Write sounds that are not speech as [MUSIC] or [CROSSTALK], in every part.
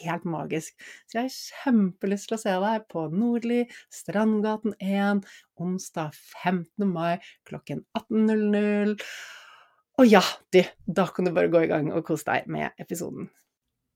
helt magisk. Så jeg har kjempelyst til å se deg på Nordli, Strandgaten 1, onsdag 15. mai klokken 18.00. Og ja, du, da kan du bare gå i gang og kose deg med episoden.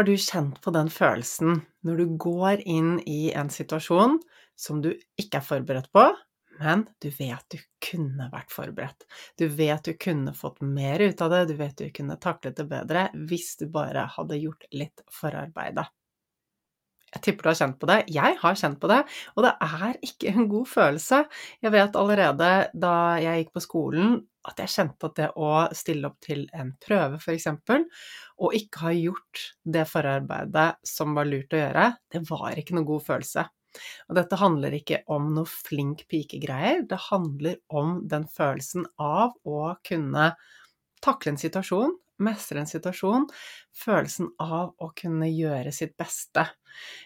Har du kjent på den følelsen når du går inn i en situasjon som du ikke er forberedt på, men du vet du kunne vært forberedt. Du vet du kunne fått mer ut av det, du vet du kunne taklet det bedre hvis du bare hadde gjort litt forarbeidet. Jeg tipper du har kjent på det. Jeg har kjent på det, og det er ikke en god følelse. Jeg vet allerede da jeg gikk på skolen at jeg kjente at det å stille opp til en prøve, f.eks., og ikke ha gjort det forarbeidet som var lurt å gjøre, det var ikke noe god følelse. Og dette handler ikke om noe flink pike-greier, det handler om den følelsen av å kunne takle en situasjon, mestre en situasjon, følelsen av å kunne gjøre sitt beste.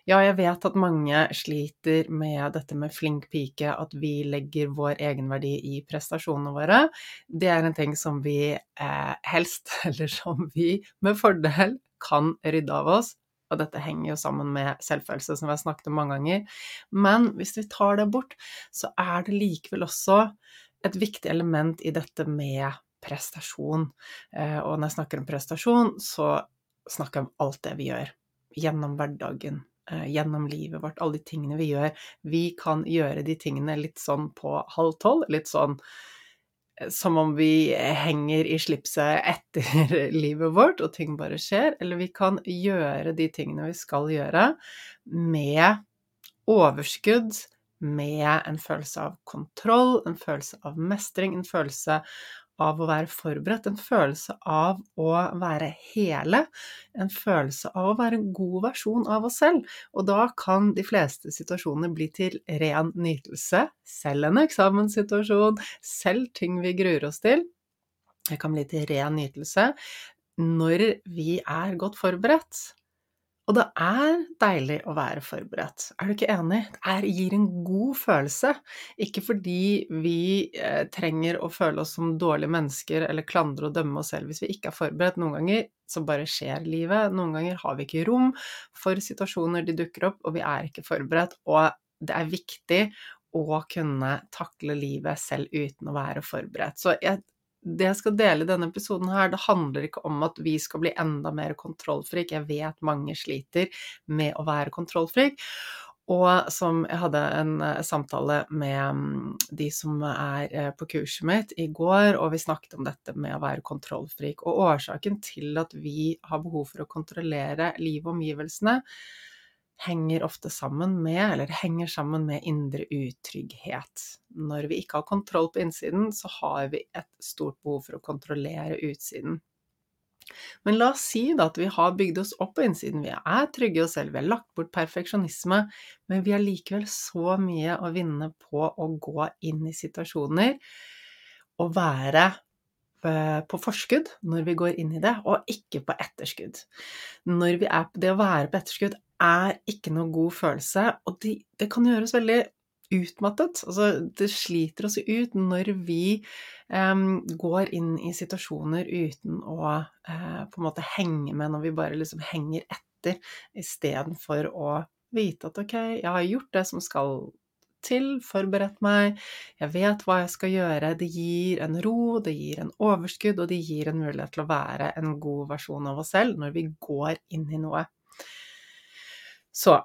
Ja, jeg vet at mange sliter med dette med flink pike, at vi legger vår egenverdi i prestasjonene våre. Det er en ting som vi eh, helst, [LAUGHS] eller som vi med fordel kan rydde av oss. Og dette henger jo sammen med selvfølelse, som vi har snakket om mange ganger. Men hvis vi tar det bort, så er det likevel også et viktig element i dette med prestasjon. Eh, og når jeg snakker om prestasjon, så snakker jeg om alt det vi gjør gjennom hverdagen, eh, gjennom livet vårt, alle de tingene vi gjør. Vi kan gjøre de tingene litt sånn på halv tolv, litt sånn eh, som om vi henger i slipset etter [LAUGHS] livet vårt, og ting bare skjer. Eller vi kan gjøre de tingene vi skal gjøre, med overskudd, med en følelse av kontroll, en følelse av mestring, en følelse av å være forberedt, en følelse av å være hele, en følelse av å være en god versjon av oss selv. Og da kan de fleste situasjoner bli til ren nytelse, selv en eksamenssituasjon, selv ting vi gruer oss til. Det kan bli til ren nytelse når vi er godt forberedt. Og det er deilig å være forberedt, er du ikke enig? Det gir en god følelse. Ikke fordi vi eh, trenger å føle oss som dårlige mennesker eller klandre og dømme oss selv hvis vi ikke er forberedt. Noen ganger så bare skjer livet. Noen ganger har vi ikke rom for situasjoner, de dukker opp, og vi er ikke forberedt. Og det er viktig å kunne takle livet selv uten å være forberedt. Så jeg det jeg skal dele i denne episoden her, det handler ikke om at vi skal bli enda mer kontrollfrik. Jeg vet mange sliter med å være kontrollfrik. Og som jeg hadde en uh, samtale med um, de som er uh, på kurset mitt i går, og vi snakket om dette med å være kontrollfrik. Og årsaken til at vi har behov for å kontrollere livet og omgivelsene, henger ofte sammen med, eller henger sammen med indre utrygghet. Når vi ikke har kontroll på innsiden, så har vi et stort behov for å kontrollere utsiden. Men la oss si da at vi har bygd oss opp på innsiden, vi er trygge oss selv, vi har lagt bort perfeksjonisme, men vi har likevel så mye å vinne på å gå inn i situasjoner og være eh, på forskudd når vi går inn i det, og ikke på etterskudd. Vi er det å være på etterskudd, er ikke noe god følelse, og det, det kan gjøres veldig utmattet. Altså, det sliter oss ut når vi um, går inn i situasjoner uten å uh, på en måte henge med, når vi bare liksom henger etter, istedenfor å vite at ok, jeg har gjort det som skal til, forberedt meg, jeg vet hva jeg skal gjøre. Det gir en ro, det gir en overskudd, og det gir en mulighet til å være en god versjon av oss selv når vi går inn i noe. Så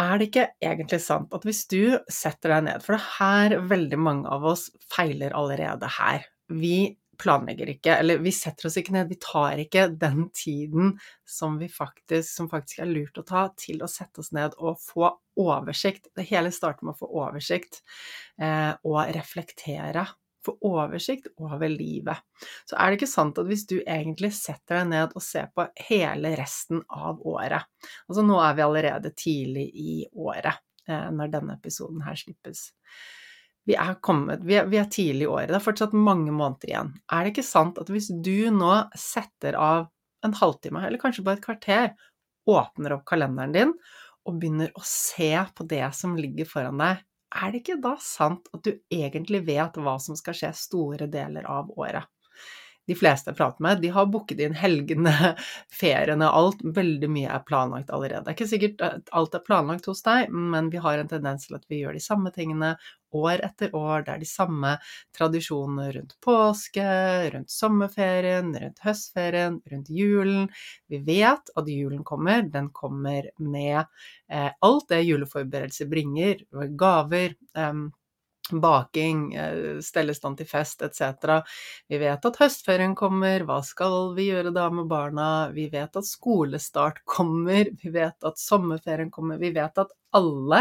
er det ikke egentlig sant at hvis du setter deg ned, for det er her veldig mange av oss feiler allerede her. Vi planlegger ikke, eller vi setter oss ikke ned, vi tar ikke den tiden som, faktisk, som faktisk er lurt å ta til å sette oss ned og få oversikt. Det hele starter med å få oversikt eh, og reflektere få oversikt over livet. Så er det ikke sant at hvis du egentlig setter deg ned og ser på hele resten av året Altså nå er vi allerede tidlig i året eh, når denne episoden her slippes. Vi er kommet, vi er, vi er tidlig i året, det er fortsatt mange måneder igjen. Er det ikke sant at hvis du nå setter av en halvtime, eller kanskje bare et kvarter, åpner opp kalenderen din og begynner å se på det som ligger foran deg, er det ikke da sant at du egentlig vet hva som skal skje store deler av året? De fleste jeg prater med, de har booket inn helgene, [LAUGHS] feriene, alt. Veldig mye er planlagt allerede. Det er ikke sikkert at alt er planlagt hos deg, men vi har en tendens til at vi gjør de samme tingene år etter år. Det er de samme tradisjonene rundt påske, rundt sommerferien, rundt høstferien, rundt julen. Vi vet at julen kommer. Den kommer med eh, alt det juleforberedelser bringer. Gaver. Eh, baking, eh, stellestand til fest etc. Vi vet at høstferien kommer, hva skal vi gjøre da med barna? Vi vet at skolestart kommer, vi vet at sommerferien kommer, vi vet at alle.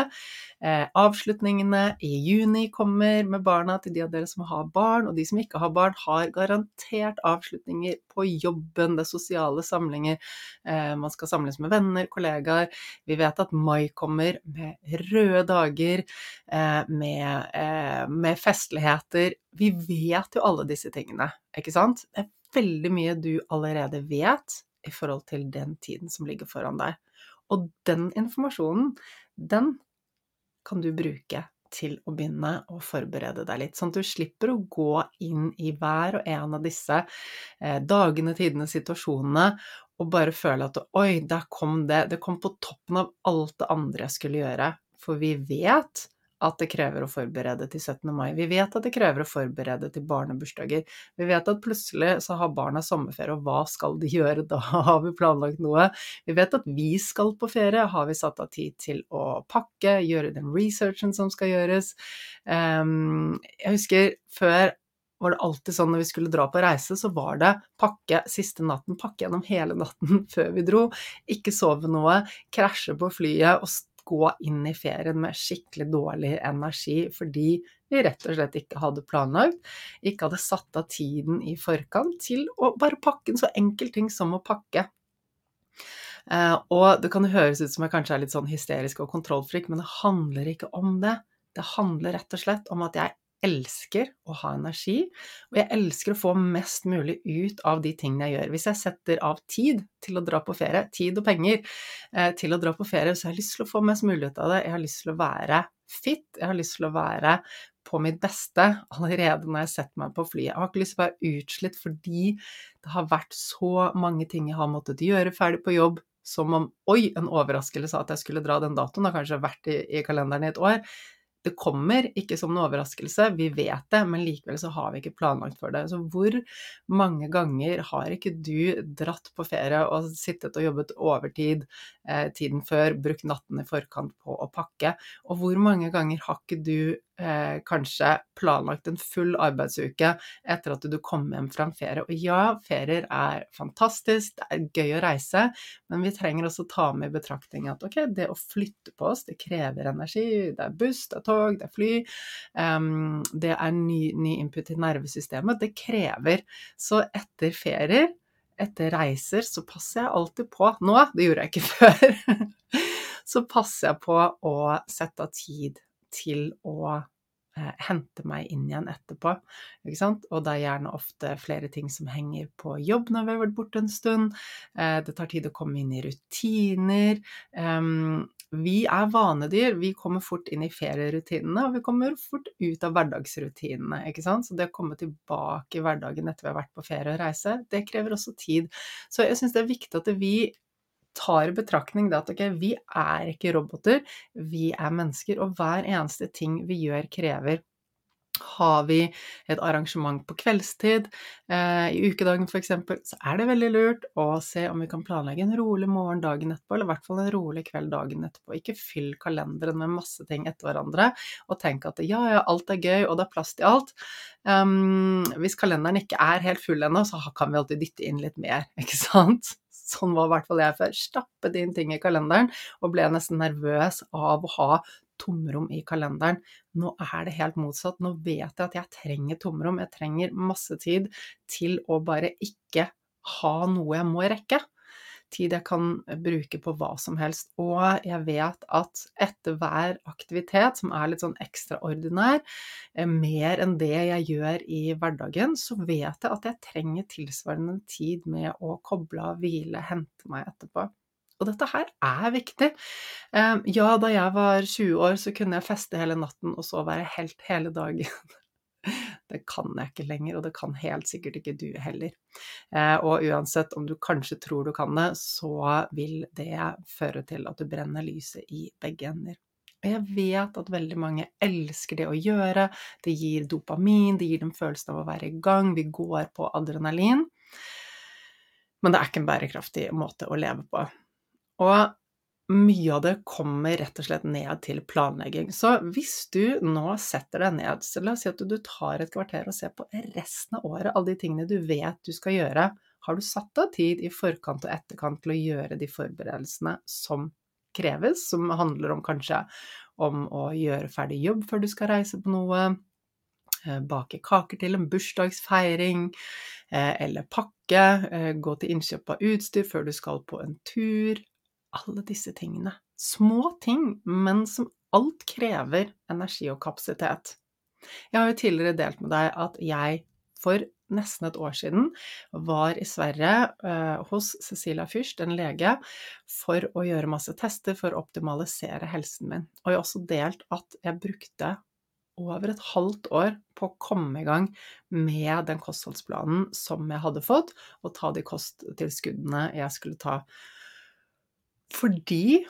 Eh, avslutningene i juni kommer med barna til de av dere som har barn, og de som ikke har barn, har garantert avslutninger på jobben, det sosiale samlinger. Eh, man skal samles med venner, kollegaer. Vi vet at mai kommer med røde dager, eh, med, eh, med festligheter. Vi vet jo alle disse tingene, ikke sant? Det er veldig mye du allerede vet i forhold til den tiden som ligger foran deg. Og den informasjonen, den kan du bruke til å begynne å forberede deg litt, sånn at du slipper å gå inn i hver og en av disse eh, dagene, tidene, situasjonene og bare føle at oi, der kom det, det kom på toppen av alt det andre jeg skulle gjøre. For vi vet at det krever å forberede til 17. mai. Vi vet at det krever å forberede til barnebursdager. Vi vet at plutselig så har barna sommerferie, og hva skal de [LAUGHS] gjøre da? Har vi planlagt noe? Vi vet at vi skal på ferie. Har vi satt av tid til å pakke, gjøre den researchen som skal gjøres? Um, jeg husker før var det alltid sånn når vi skulle dra på reise, så var det pakke siste natten, pakke gjennom hele natten [LAUGHS] før vi dro, ikke sove noe, krasje på flyet og gå inn i ferien med skikkelig dårlig energi fordi vi rett og slett ikke hadde planlagt, ikke hadde satt av tiden i forkant til å bare pakke en så enkel ting som å pakke. Eh, og det kan høres ut som jeg kanskje er litt sånn hysterisk og kontrollfrik, men det handler ikke om det. Det handler rett og slett om at jeg elsker å ha energi, og jeg elsker å få mest mulig ut av de tingene jeg gjør. Hvis jeg setter av tid til å dra på ferie, tid og penger eh, til å dra på ferie, så har jeg lyst til å få mest mulig ut av det. Jeg har lyst til å være fit, jeg har lyst til å være på mitt beste allerede når jeg setter meg på flyet. Jeg har ikke lyst til å være utslitt fordi det har vært så mange ting jeg har måttet gjøre ferdig på jobb, som om oi, en overraskelse at jeg skulle dra den datoen, har kanskje vært i, i kalenderen i et år. Det kommer ikke som en overraskelse, vi vet det, men likevel så har vi ikke planlagt for det. Så hvor mange ganger har ikke du dratt på ferie og sittet og jobbet overtid eh, tiden før, brukt natten i forkant på å pakke, og hvor mange ganger har ikke du eh, kanskje planlagt en full arbeidsuke etter at du kom hjem fra en ferie. Og ja, ferier er fantastisk, det er gøy å reise, men vi trenger også ta med i betraktning at ok, det å flytte på oss, det krever energi. Det er buss, det er tog, det er fly. Um, det er ny, ny input i nervesystemet. Det krever. Så etter ferier etter reiser så passer jeg alltid på Nå, det gjorde jeg ikke [LAUGHS] før. så passer jeg på å sette av tid til å eh, hente meg inn igjen etterpå. Ikke sant? Og det er gjerne ofte flere ting som henger på jobb når vi har vært borte en stund. Eh, det tar tid å komme inn i rutiner. Vi er vanedyr. Vi kommer fort inn i ferierutinene, og vi kommer fort ut av hverdagsrutinene. ikke sant? Så det å komme tilbake i hverdagen etter vi har vært på ferie og reise, det krever også tid. Så jeg syns det er viktig at vi tar i betraktning at ok, vi er ikke roboter, vi er mennesker, og hver eneste ting vi gjør, krever. Har vi et arrangement på kveldstid, eh, i ukedagen f.eks., så er det veldig lurt å se om vi kan planlegge en rolig morgen dagen etterpå, eller i hvert fall en rolig kveld dagen etterpå. Ikke fyll kalenderen med masse ting etter hverandre, og tenk at ja, ja, alt er gøy, og det er plass til alt. Um, hvis kalenderen ikke er helt full ennå, så kan vi alltid dytte inn litt mer, [LAUGHS] ikke sant? Sånn var i hvert fall jeg før. Stappet inn ting i kalenderen og ble nesten nervøs av å ha tomrom i kalenderen. Nå er det helt motsatt. Nå vet jeg at jeg trenger tomrom. Jeg trenger masse tid til å bare ikke ha noe jeg må rekke tid jeg kan bruke på hva som helst. Og jeg vet at etter hver aktivitet som er litt sånn ekstraordinær, eh, mer enn det jeg gjør i hverdagen, så vet jeg at jeg trenger tilsvarende tid med å koble av, hvile, hente meg etterpå. Og dette her er viktig. Eh, ja, da jeg var 20 år, så kunne jeg feste hele natten og så være helt hele dagen. Det kan jeg ikke lenger, og det kan helt sikkert ikke du heller. Eh, og uansett om du kanskje tror du kan det, så vil det føre til at du brenner lyset i begge ender. Og jeg vet at veldig mange elsker det å gjøre, det gir dopamin, det gir dem følelsen av å være i gang, vi går på adrenalin. Men det er ikke en bærekraftig måte å leve på. Og mye av det kommer rett og slett ned til planlegging. Så hvis du nå setter deg ned, så la oss si at du tar et kvarter og ser på resten av året, alle de tingene du vet du skal gjøre, har du satt av tid i forkant og etterkant til å gjøre de forberedelsene som kreves, som handler om kanskje om å gjøre ferdig jobb før du skal reise på noe, eh, bake kaker til en bursdagsfeiring, eh, eller pakke, eh, gå til innkjøp av utstyr før du skal på en tur. Alle disse tingene. Små ting, men som alt krever energi og kapasitet. Jeg har jo tidligere delt med deg at jeg for nesten et år siden var i Sverige eh, hos Cecilia Fürst, en lege, for å gjøre masse tester for å optimalisere helsen min. Og jeg har også delt at jeg brukte over et halvt år på å komme i gang med den kostholdsplanen som jeg hadde fått, og ta de kosttilskuddene jeg skulle ta. Fordi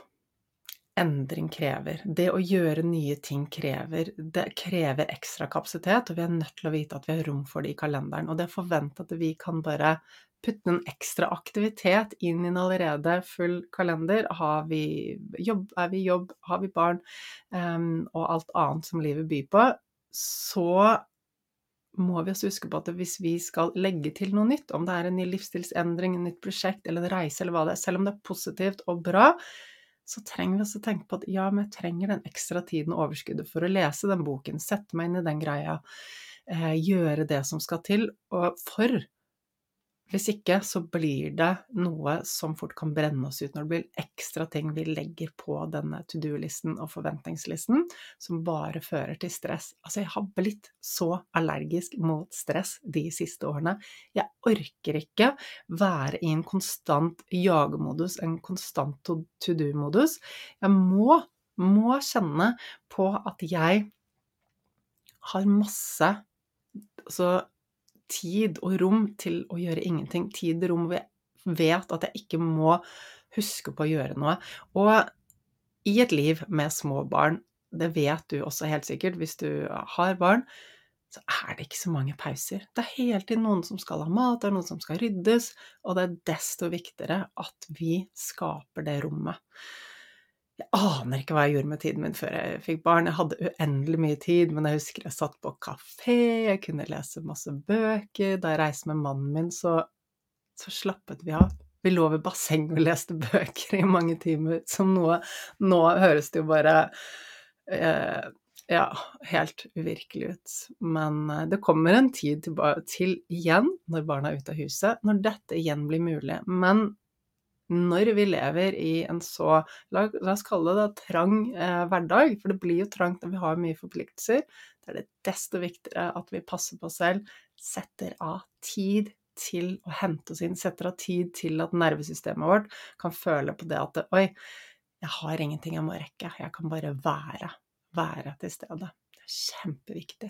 endring krever. Det å gjøre nye ting krever. Det krever ekstra kapasitet, og vi er nødt til å vite at vi har rom for det i kalenderen. Og det er forventa at vi kan bare putte en ekstra aktivitet inn i en allerede full kalender. Har vi jobb, er vi jobb, har vi barn, um, og alt annet som livet byr på, så må vi også huske på at hvis vi skal legge til noe nytt, om det er en ny livsstilsendring, en nytt prosjekt eller en reise eller hva det er, selv om det er positivt og bra, så trenger vi også tenke på at ja, men jeg trenger den ekstra tiden og overskuddet for å lese den boken, sette meg inn i den greia, eh, gjøre det som skal til, og for hvis ikke så blir det noe som fort kan brenne oss ut når det blir ekstra ting vi legger på denne to do-listen og forventningslisten, som bare fører til stress. Altså, jeg har blitt så allergisk mot stress de siste årene. Jeg orker ikke være i en konstant jagemodus, en konstant to do-modus. Jeg må, må kjenne på at jeg har masse altså tid og rom til å gjøre ingenting. Tid og rom hvor jeg vet at jeg ikke må huske på å gjøre noe. Og i et liv med små barn, det vet du også helt sikkert hvis du har barn, så er det ikke så mange pauser. Det er hele tiden noen som skal ha mat, det er noen som skal ryddes, og det er desto viktigere at vi skaper det rommet. Jeg aner ikke hva jeg gjorde med tiden min før jeg fikk barn. Jeg hadde uendelig mye tid, men jeg husker jeg satt på kafé, jeg kunne lese masse bøker. Da jeg reiste med mannen min, så, så slappet vi av. Vi lå ved bassenget og leste bøker i mange timer, som noe Nå høres det jo bare eh, ja, helt uvirkelig ut. Men eh, det kommer en tid til, til igjen, når barna er ute av huset, når dette igjen blir mulig. Men når vi lever i en så, la, oss kalle det trang eh, hverdag, for det blir jo trangt når vi har mye forpliktelser, da er det desto viktigere at vi passer på oss selv, setter av tid til å hente oss inn, setter av tid til at nervesystemet vårt kan føle på det at oi, jeg har ingenting jeg må rekke, jeg kan bare være, være til stede. Det er kjempeviktig.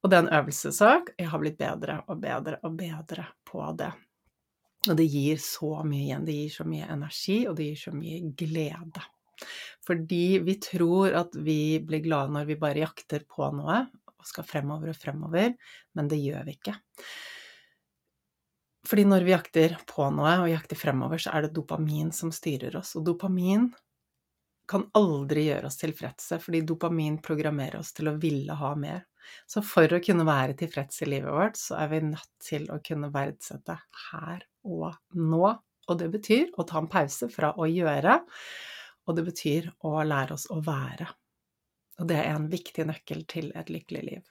Og det er en øvelsessak. Jeg har blitt bedre og bedre og bedre på det. Og det gir så mye igjen. Det gir så mye energi, og det gir så mye glede. Fordi vi tror at vi blir glade når vi bare jakter på noe og skal fremover og fremover, men det gjør vi ikke. Fordi når vi jakter på noe og jakter fremover, så er det dopamin som styrer oss. Og dopamin kan aldri gjøre oss tilfredse, fordi dopamin programmerer oss til å ville ha mer. Så for å kunne være tilfreds i livet vårt, så er vi nødt til å kunne verdsette her og nå. Og det betyr å ta en pause fra å gjøre, og det betyr å lære oss å være. Og det er en viktig nøkkel til et lykkelig liv.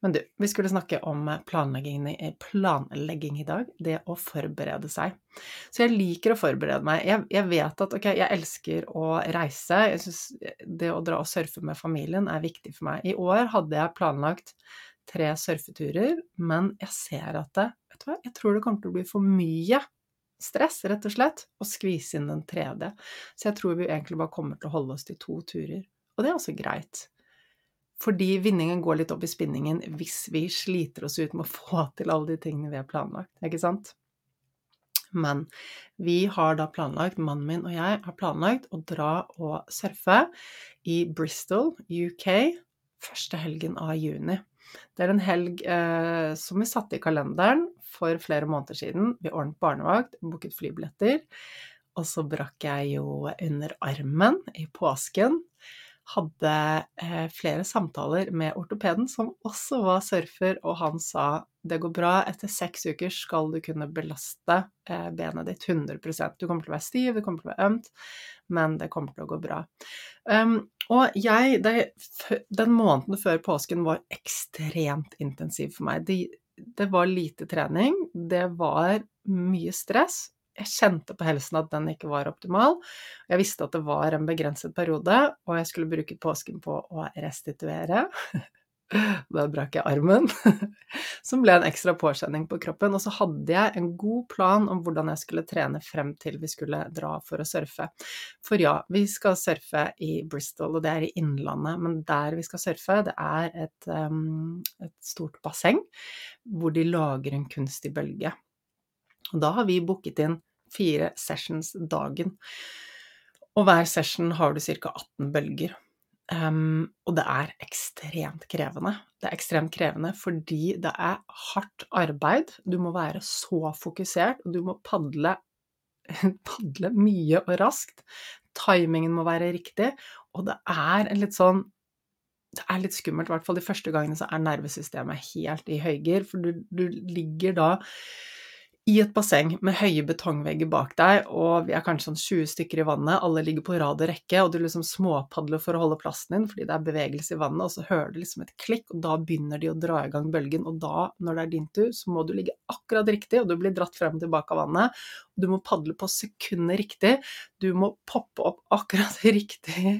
Men du, vi skulle snakke om planlegging, planlegging, i dag. Det å forberede seg. Så jeg liker å forberede meg. Jeg, jeg vet at ok, jeg elsker å reise. Jeg syns det å dra og surfe med familien er viktig for meg. I år hadde jeg planlagt tre surfeturer, men jeg ser at det Vet du hva, jeg tror det kommer til å bli for mye stress, rett og slett, å skvise inn den tredje. Så jeg tror vi egentlig bare kommer til å holde oss til to turer. Og det er også greit. Fordi vinningen går litt opp i spinningen hvis vi sliter oss ut med å få til alle de tingene vi har planlagt, ikke sant? Men vi har da planlagt, mannen min og jeg har planlagt å dra og surfe i Bristol, UK, første helgen av juni. Det er en helg eh, som vi satte i kalenderen for flere måneder siden. Vi ordnet barnevakt, booket flybilletter. Og så brakk jeg jo under armen i påsken. Hadde eh, flere samtaler med ortopeden, som også var surfer, og han sa det går bra, etter seks uker skal du kunne belaste eh, benet ditt 100 Du kommer til å være stiv, det kommer til å være ømt, men det kommer til å gå bra. Um, og jeg, den måneden før påsken var ekstremt intensiv for meg. Det var lite trening, det var mye stress, jeg kjente på helsen at den ikke var optimal. Jeg visste at det var en begrenset periode, og jeg skulle bruke påsken på å restituere. [LAUGHS] Da brakk jeg armen, [LAUGHS] som ble en ekstra påkjenning på kroppen. Og så hadde jeg en god plan om hvordan jeg skulle trene frem til vi skulle dra for å surfe. For ja, vi skal surfe i Bristol, og det er i Innlandet, men der vi skal surfe, det er et, um, et stort basseng hvor de lager en kunstig bølge. Og da har vi booket inn fire sessions dagen. Og hver session har du ca. 18 bølger. Um, og det er ekstremt krevende. Det er ekstremt krevende fordi det er hardt arbeid. Du må være så fokusert, og du må padle, [LAUGHS] padle mye og raskt. Timingen må være riktig, og det er litt sånn det er litt skummelt, i hvert fall de første gangene så er nervesystemet helt i høygir, for du, du ligger da i et basseng med høye betongvegger bak deg, og vi er kanskje sånn 20 stykker i vannet, alle ligger på rad og rekke, og du liksom småpadler for å holde plassen din fordi det er bevegelse i vannet, og så hører du liksom et klikk, og da begynner de å dra i gang bølgen, og da, når det er din tur, så må du ligge akkurat riktig, og du blir dratt frem og tilbake av vannet, og du må padle på sekundet riktig, du må poppe opp akkurat [LAUGHS] riktig,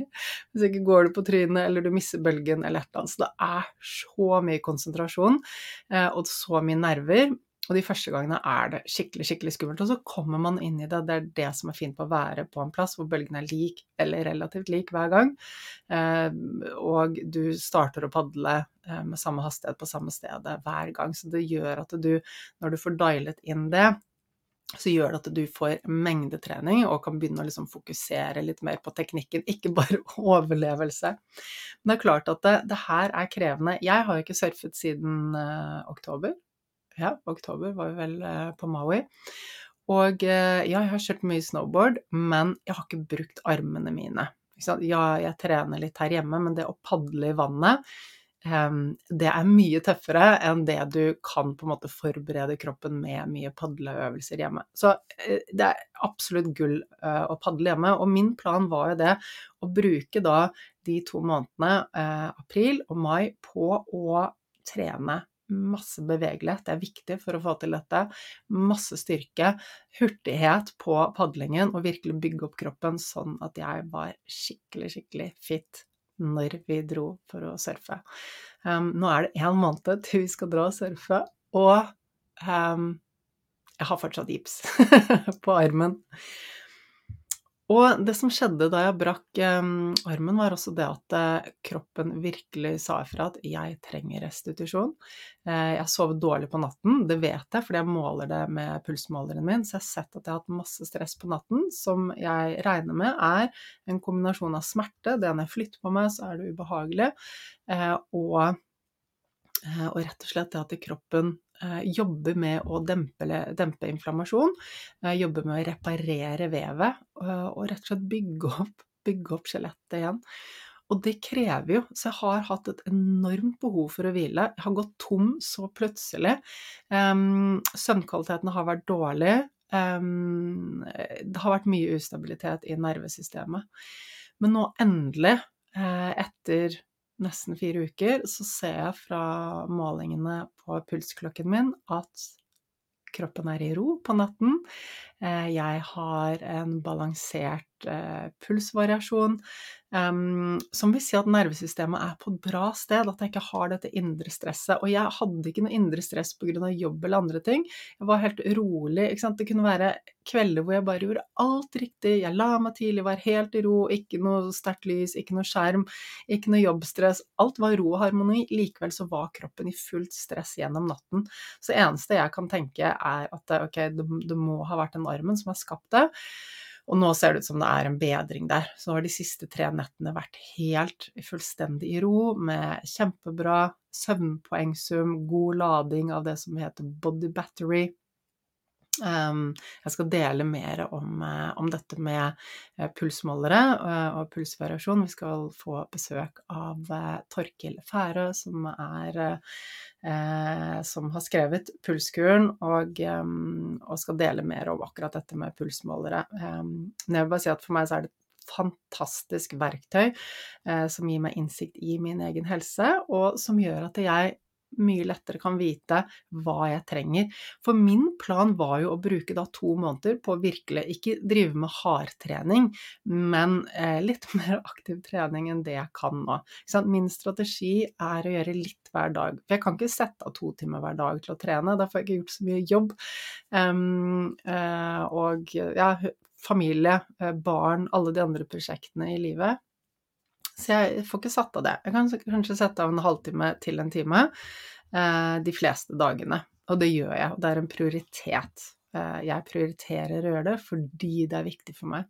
hvis ikke går du på trynet, eller du mister bølgen, eller et eller annet, så det er så mye konsentrasjon, eh, og så mye nerver, og de første gangene er det skikkelig skikkelig skummelt, og så kommer man inn i det. Det er det som er fint på å være på en plass hvor bølgen er lik, eller relativt lik, hver gang. Eh, og du starter å padle eh, med samme hastighet på samme stedet hver gang. Så det gjør at du, når du får dialet inn det, så gjør det at du får mengdetrening og kan begynne å liksom fokusere litt mer på teknikken, [LAUGHS] ikke bare overlevelse. Men det er klart at det, det her er krevende. Jeg har ikke surfet siden uh, oktober ja, oktober var vi vel eh, på Maui. Og eh, ja, jeg har kjørt mye snowboard, men jeg har ikke brukt armene mine. Ja, jeg trener litt her hjemme, men det å padle i vannet, ehm, det er mye tøffere enn det du kan på en måte forberede kroppen med mye padleøvelser hjemme. Så eh, det er absolutt gull å padle hjemme. Og min plan var jo det å bruke da de to månedene, april og mai, på å trene masse bevegelighet, det er viktig for å få til dette. Masse styrke, hurtighet på padlingen og virkelig bygge opp kroppen sånn at jeg var skikkelig, skikkelig fit når vi dro for å surfe. Um, nå er det én måned [LAUGHS] til vi skal dra og surfe, og um, jeg har fortsatt gips [LAUGHS] på armen. Og det som skjedde da jeg brakk eh, armen, var også det at eh, kroppen virkelig sa ifra at jeg trenger restitusjon. Eh, jeg sover dårlig på natten, det vet jeg fordi jeg måler det med pulsmåleren min, så jeg har sett at jeg har hatt masse stress på natten, som jeg regner med er en kombinasjon av smerte, det når jeg flytter på meg, så er det ubehagelig, eh, og, og rett og slett det at kroppen jobber med å dempe, dempe inflammasjon, eh, jobber med å reparere vevet eh, og rett og slett bygge opp, bygge opp skjelettet igjen. Og det krever jo, så jeg har hatt et enormt behov for å hvile. Jeg har gått tom så plutselig. Um, søvnkvaliteten har vært dårlig. Um, det har vært mye ustabilitet i nervesystemet. Men nå endelig, etter nesten fire uker, så ser jeg fra målingene på pulsklokken min at kroppen er i ro på natten. Eh, jeg har en balansert eh, pulsvariasjon. Um, som vil si at nervesystemet er på et bra sted, at jeg ikke har dette indre stresset. Og jeg hadde ikke noe indre stress pga. jobb eller andre ting. Jeg var helt rolig. Det kunne være kvelder hvor jeg bare gjorde alt riktig. Jeg la meg tidlig, var helt i ro, ikke noe sterkt lys, ikke noe skjerm, ikke noe jobbstress. Alt var ro og harmoni. Likevel så var kroppen i fullt stress gjennom natten. Så det eneste jeg kan tenke, er at ok, det, det må ha vært den armen som har skapt det. Og nå ser det ut som det er en bedring der. Så har de siste tre nettene vært helt fullstendig i ro, med kjempebra søvnpoengsum, god lading av det som heter body battery. Ehm, jeg skal dele mer om, eh, om dette med eh, pulsmålere eh, og pulsvariasjon. Vi skal få besøk av Torkil Færø, som er som har skrevet Pulskuren, og, og, skal dele mer om akkurat dette med pulsmålere. Ehm, jeg vil bare si at for meg så er det et fantastisk verktøy som gir meg innsikt i min egen helse, og som gjør at jeg mye lettere kan vite hva jeg trenger. For min plan var jo å bruke da to måneder på å virkelig ikke drive med hardtrening, men eh, litt [LAUGHS] mer aktiv trening enn det jeg kan nå. Min strategi er å gjøre litt hver dag. For jeg kan ikke sette av to timer hver dag til å trene, da får jeg ikke gjort så mye jobb. Uh, og ja, familie, eh, barn, alle de andre prosjektene i livet. Så jeg får ikke satt av det. Jeg kan kanskje sette av en halvtime til en time eh, de fleste dagene. Og det gjør jeg, og det er en prioritet. Eh, jeg prioriterer å gjøre det fordi det er viktig for meg.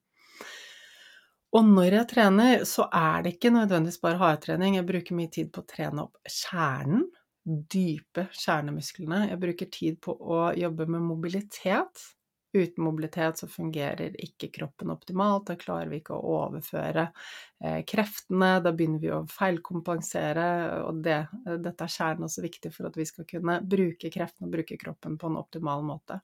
Og når jeg trener, så er det ikke nødvendigvis bare hardtrening. Jeg bruker mye tid på å trene opp kjernen, dype kjernemusklene. Jeg bruker tid på å jobbe med mobilitet. Uten mobilitet så fungerer ikke kroppen optimalt, da klarer vi ikke å overføre eh, kreftene, da begynner vi å feilkompensere, og det, dette er kjernen også viktig for at vi skal kunne bruke kreftene og bruke kroppen på en optimal måte.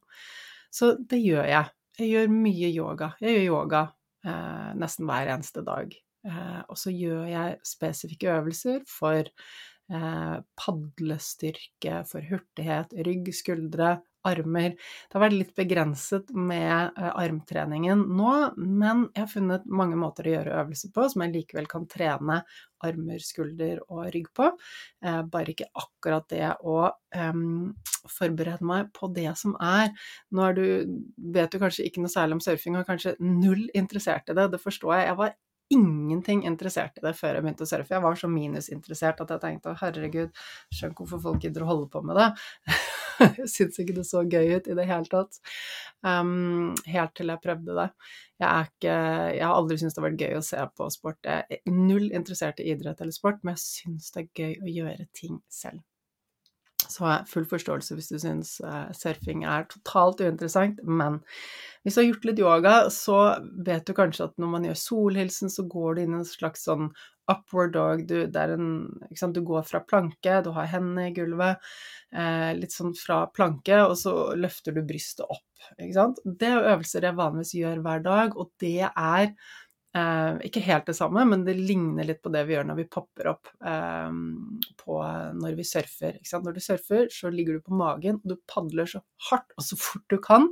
Så det gjør jeg. Jeg gjør mye yoga. Jeg gjør yoga eh, nesten hver eneste dag. Eh, og så gjør jeg spesifikke øvelser for eh, padlestyrke, for hurtighet, rygg, skuldre, armer. Det har vært litt begrenset med eh, armtreningen nå, men jeg har funnet mange måter å gjøre øvelser på som jeg likevel kan trene armer, skulder og rygg på. Eh, bare ikke akkurat det å um, forberede meg på det som er. Nå er du, vet du kanskje ikke noe særlig om surfing og kanskje null interessert i det, det forstår jeg. Jeg var ingenting interessert i det før jeg begynte å surfe. Jeg var så minusinteressert at jeg tenkte herregud, skjønner hvorfor folk gidder å holde på med det. Jeg [LAUGHS] syns ikke det så gøy ut i det hele tatt. Um, helt til jeg prøvde det. Jeg, ikke, jeg har aldri syntes det har vært gøy å se på sport. Jeg er null interessert i idrett eller sport, men jeg syns det er gøy å gjøre ting selv. Så har jeg full forståelse hvis du syns uh, surfing er totalt uinteressant, men hvis du har gjort litt yoga, så vet du kanskje at når man gjør solhilsen, så går du inn i en slags sånn upward dog. Du, en, du går fra planke, du har hendene i gulvet, eh, litt sånn fra planke, og så løfter du brystet opp. Det er øvelser jeg vanligvis gjør hver dag, og det er Eh, ikke helt det samme, men det ligner litt på det vi gjør når vi popper opp eh, på, når vi surfer. Når du surfer, så ligger du på magen, og du padler så hardt og så fort du kan.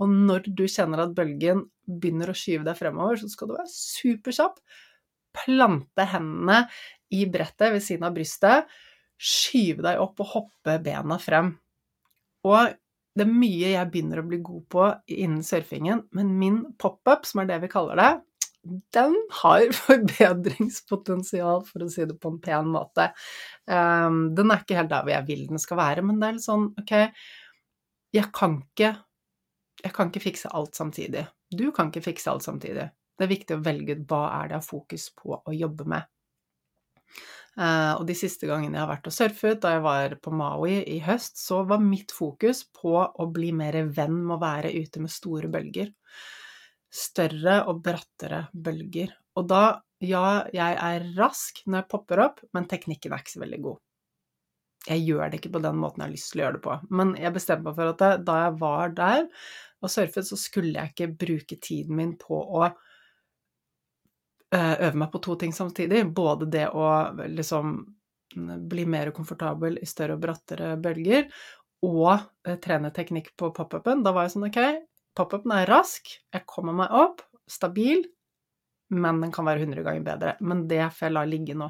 Og når du kjenner at bølgen begynner å skyve deg fremover, så skal du være superkjapp. Plante hendene i brettet ved siden av brystet. Skyve deg opp og hoppe bena frem. Og det er mye jeg begynner å bli god på innen surfingen, men min pop-up, som er det vi kaller det, den har [LAUGHS] forbedringspotensial, for å si det på en pen måte. Um, den er ikke helt der hvor jeg vil den skal være, men det er litt sånn ok, jeg kan ikke jeg kan ikke fikse alt samtidig. Du kan ikke fikse alt samtidig. Det er viktig å velge ut hva er det jeg har fokus på å jobbe med. Uh, og de siste gangene jeg har vært og surfet, da jeg var på Maui i høst, så var mitt fokus på å bli mer venn med å være ute med store bølger større og brattere bølger. Og da, ja, jeg er rask når jeg popper opp, men teknikken er ikke så veldig god. Jeg gjør det ikke på den måten jeg har lyst til å gjøre det på. Men jeg bestemte meg for at da jeg var der og surfet, så skulle jeg ikke bruke tiden min på å eh, øve meg på to ting samtidig. Både det å liksom bli mer komfortabel i større og brattere bølger, og eh, trene teknikk på pop-upen. Da var jeg sånn ok, Pop-upen er rask, jeg kommer meg opp, stabil, men den kan være 100 ganger bedre. Men det får jeg la ligge nå.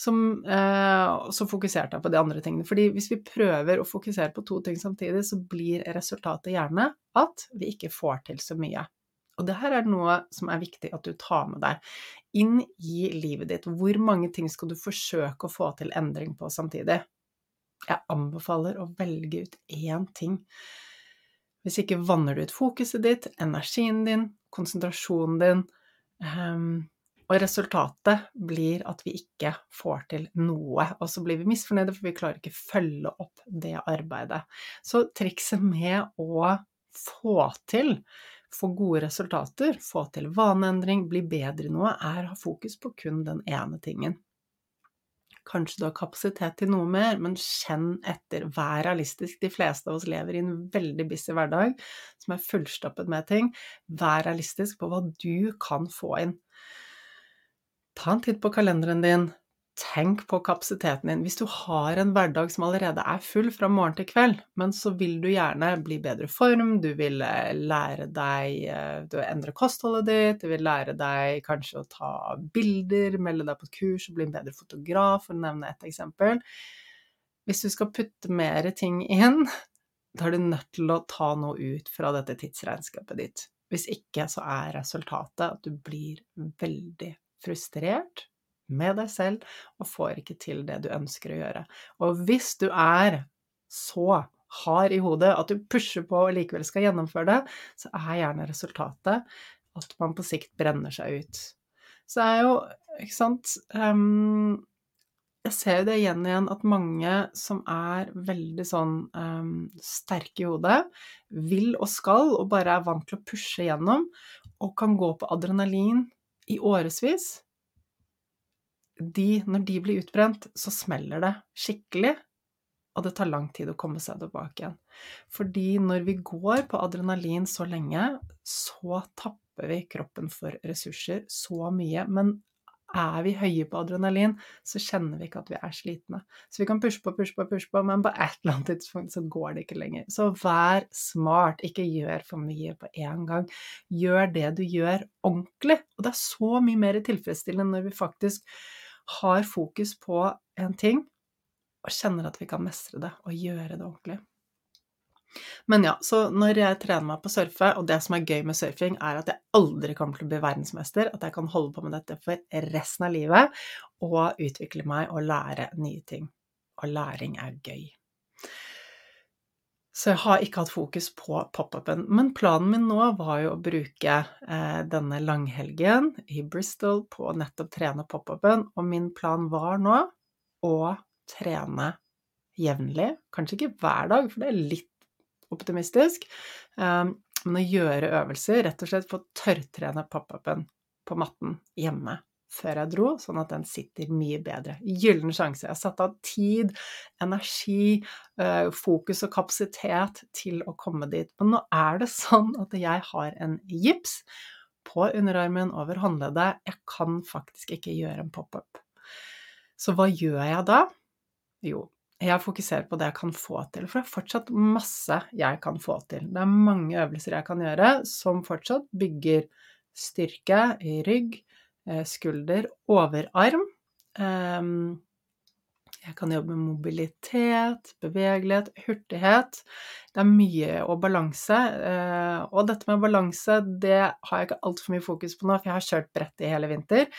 Som, eh, så fokuserte jeg på de andre tingene. Fordi hvis vi prøver å fokusere på to ting samtidig, så blir resultatet gjerne at vi ikke får til så mye. Og det her er noe som er viktig at du tar med deg inn i livet ditt. Hvor mange ting skal du forsøke å få til endring på samtidig? Jeg anbefaler å velge ut én ting hvis ikke vanner du ut fokuset ditt, energien din, konsentrasjonen din, um, og resultatet blir at vi ikke får til noe. Og så blir vi misfornøyde, for vi klarer ikke følge opp det arbeidet. Så trikset med å få til, få gode resultater, få til vaneendring, bli bedre i noe, er å ha fokus på kun den ene tingen. Kanskje du har kapasitet til noe mer, men kjenn etter. Vær realistisk. De fleste av oss lever i en veldig busy hverdag som er fullstappet med ting. Vær realistisk på hva du kan få inn. Ta en titt på kalenderen din. Tenk på kapasiteten din. Hvis du har en hverdag som allerede er full fra morgen til kveld, men så vil du gjerne bli bedre form, du vil eh, lære deg eh, Du vil endre kostholdet ditt, du vil lære deg kanskje å ta bilder, melde deg på et kurs og bli en bedre fotograf, for å nevne et eksempel. Hvis du skal putte mer ting inn, [LAUGHS] da er du nødt til å ta noe ut fra dette tidsregnskapet ditt. Hvis ikke så er resultatet at du blir veldig frustrert med deg selv og får ikke til det du ønsker å gjøre. Og hvis du er så hard i hodet at du pusher på og likevel skal gjennomføre det, så er gjerne resultatet at man på sikt brenner seg ut. Så det er jo, ikke sant um, Jeg ser jo det igjen og igjen at mange som er veldig sånn um, sterke i hodet, vil og skal og bare er vant til å pushe gjennom, og kan gå på adrenalin i årevis, de, når de blir utbrent, så smeller det skikkelig, og det tar lang tid å komme seg tilbake igjen. Fordi når vi går på adrenalin så lenge, så tapper vi kroppen for ressurser så mye. Men er vi høye på adrenalin, så kjenner vi ikke at vi er slitne. Så vi kan pushe på, pushe på, pushe på, men på et eller annet tidspunkt så går det ikke lenger. Så vær smart, ikke gjør for mye på én gang. Gjør det du gjør, ordentlig. Og det er så mye mer tilfredsstillende når vi faktisk har fokus på en ting og kjenner at vi kan mestre det og gjøre det ordentlig. Men ja, så når jeg trener meg på å surfe, og det som er gøy med surfing, er at jeg aldri kommer til å bli verdensmester, at jeg kan holde på med dette for resten av livet og utvikle meg og lære nye ting. Og læring er gøy. Så jeg har ikke hatt fokus på pop-upen. Men planen min nå var jo å bruke eh, denne langhelgen i Bristol på å nettopp trene pop-upen, og min plan var nå å trene jevnlig. Kanskje ikke hver dag, for det er litt optimistisk, eh, men å gjøre øvelser, rett og slett få tørrtrene pop-upen på matten hjemme før jeg dro, sånn at den sitter mye bedre. Gyllen sjanse. Jeg har satt av tid, energi, eh, fokus og kapasitet til å komme dit. Men nå er det sånn at jeg har en gips på underarmen over håndleddet. Jeg kan faktisk ikke gjøre en pop-up. Så hva gjør jeg da? Jo, jeg fokuserer på det jeg kan få til, for det er fortsatt masse jeg kan få til. Det er mange øvelser jeg kan gjøre som fortsatt bygger styrke i rygg, skulder, overarm. Jeg kan jobbe med mobilitet, bevegelighet, hurtighet. Det er mye og balanse. Eh, og dette med balanse, det har jeg ikke altfor mye fokus på nå, for jeg har kjørt brett i hele vinter.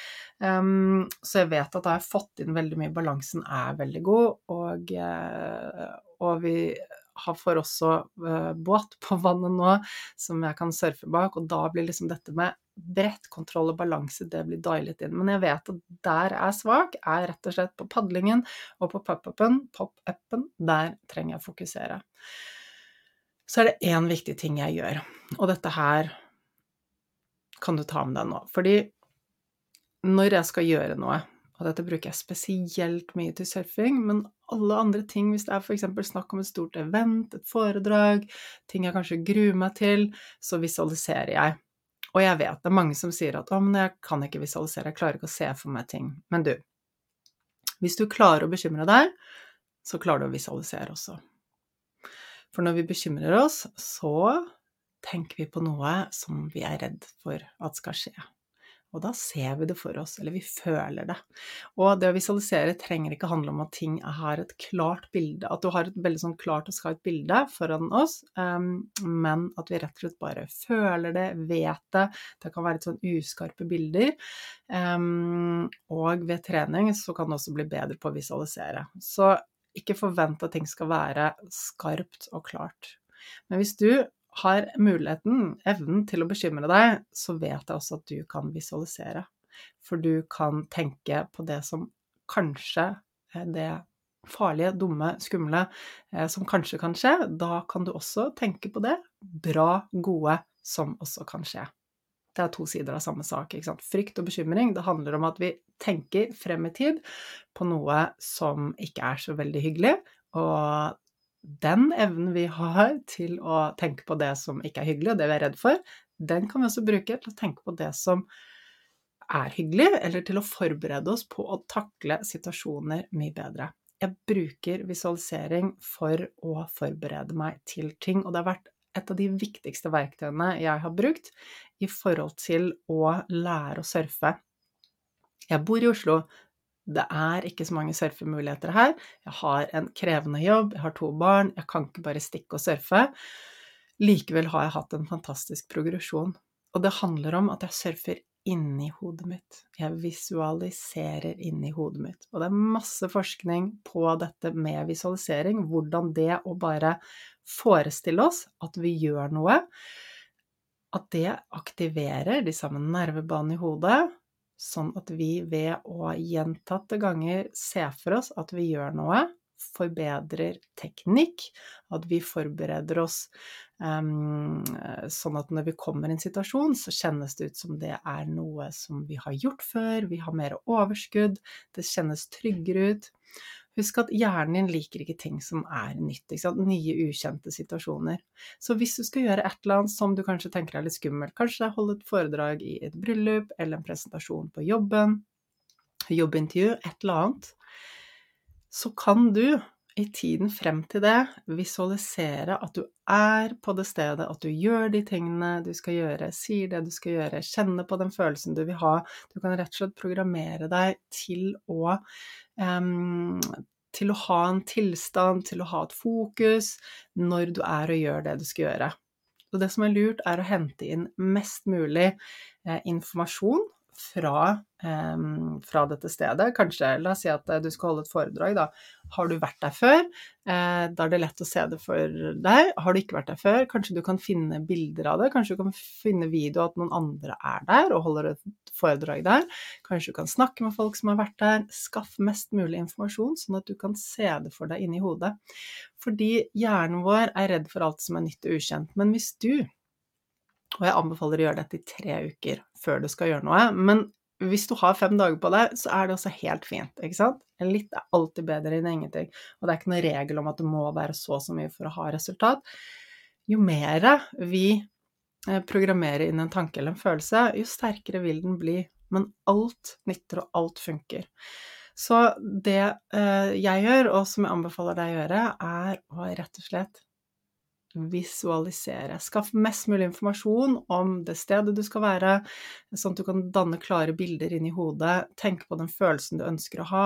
Så jeg vet at da har jeg fått inn veldig mye. Balansen er veldig god, og, eh, og vi får også båt på vannet nå som jeg kan surfe bak, og da blir liksom dette med bredt kontroll og balanse, det blir dialet inn. Men jeg vet at der jeg er svak, er rett og slett på padlingen og på pop-upen. Pop-upen, der trenger jeg å fokusere. Så er det én viktig ting jeg gjør, og dette her kan du ta med deg nå. Fordi når jeg skal gjøre noe, og dette bruker jeg spesielt mye til surfing, men alle andre ting, hvis det er f.eks. snakk om et stort event, et foredrag, ting jeg kanskje gruer meg til, så visualiserer jeg. Og jeg vet det er mange som sier at 'å, men jeg kan ikke visualisere, jeg klarer ikke å se for meg ting'. Men du, hvis du klarer å bekymre deg, så klarer du å visualisere også. For når vi bekymrer oss, så tenker vi på noe som vi er redd for at skal skje. Og da ser vi det for oss, eller vi føler det. Og det å visualisere trenger ikke handle om at ting har et klart bilde, at du har et veldig sånn klart og skarpt bilde foran oss, um, men at vi rett og slett bare føler det, vet det. Det kan være litt sånn uskarpe bilder. Um, og ved trening så kan det også bli bedre på å visualisere. Så ikke forvent at ting skal være skarpt og klart. Men hvis du har muligheten, evnen til å bekymre deg, så vet jeg også at du kan visualisere. For du kan tenke på det som kanskje det farlige, dumme, skumle eh, som kanskje kan skje, da kan du også tenke på det bra, gode som også kan skje. Det er to sider av samme sak. ikke sant? Frykt og bekymring, det handler om at vi tenker frem i tid på noe som ikke er så veldig hyggelig, og den evnen vi har til å tenke på det som ikke er hyggelig, og det vi er redd for, den kan vi også bruke til å tenke på det som er hyggelig, eller til å forberede oss på å takle situasjoner mye bedre. Jeg bruker visualisering for å forberede meg til ting, og det har vært et av de viktigste verktøyene jeg har brukt i forhold til å lære å surfe. Jeg bor i Oslo. Det er ikke så mange surfemuligheter her. Jeg har en krevende jobb, jeg har to barn, jeg kan ikke bare stikke og surfe. Likevel har jeg hatt en fantastisk progresjon. Og det handler om at jeg surfer inni hodet mitt. Jeg visualiserer inni hodet mitt. Og det er masse forskning på dette med visualisering, hvordan det å bare forestille oss at vi gjør noe, at det aktiverer de samme nervebanene i hodet, sånn at vi ved å gjentatte ganger se for oss at vi gjør noe, forbedrer teknikk, at vi forbereder oss um, sånn at når vi kommer i en situasjon, så kjennes det ut som det er noe som vi har gjort før, vi har mer overskudd, det kjennes tryggere ut. Husk at hjernen din liker ikke ting som er nytt, nye, ukjente situasjoner. Så hvis du skal gjøre et eller annet som du kanskje tenker er litt skummelt, kanskje holde et foredrag i et bryllup eller en presentasjon på jobben, jobbintervju, et eller annet, så kan du i tiden frem til det visualisere at du er på det stedet, at du gjør de tingene du skal gjøre, sier det du skal gjøre, kjenner på den følelsen du vil ha. Du kan rett og slett programmere deg til å um, til å ha en tilstand, til å ha et fokus når du er og gjør det du skal gjøre. Og det som er lurt, er å hente inn mest mulig eh, informasjon fra, fra, dette stedet. Kanskje, la oss si at eh, du skal holde et foredrag, da. Har du vært der før? Eh, da er det lett å se det for deg. Har du ikke vært der før, kanskje du kan finne bilder av det. Kanskje du kan finne video at noen andre er der og holder et foredrag der. Kanskje du kan snakke med folk som har vært der. Skaff mest mulig informasjon, sånn at du kan se det for deg inni hodet. Fordi hjernen vår er redd for alt som er nytt og ukjent. Men hvis du og jeg anbefaler å gjøre dette i tre uker før du skal gjøre noe. Men hvis du har fem dager på deg, så er det også helt fint, ikke sant? Litt er alltid bedre enn ingenting. Og det er ikke noen regel om at det må være så og så mye for å ha resultat. Jo mer vi eh, programmerer inn en tanke eller en følelse, jo sterkere vil den bli. Men alt nytter, og alt funker. Så det eh, jeg gjør, og som jeg anbefaler deg å gjøre, er å rett og slett visualisere. Skaff mest mulig informasjon om det stedet du skal være, sånn at du kan danne klare bilder inni hodet. Tenke på den følelsen du ønsker å ha.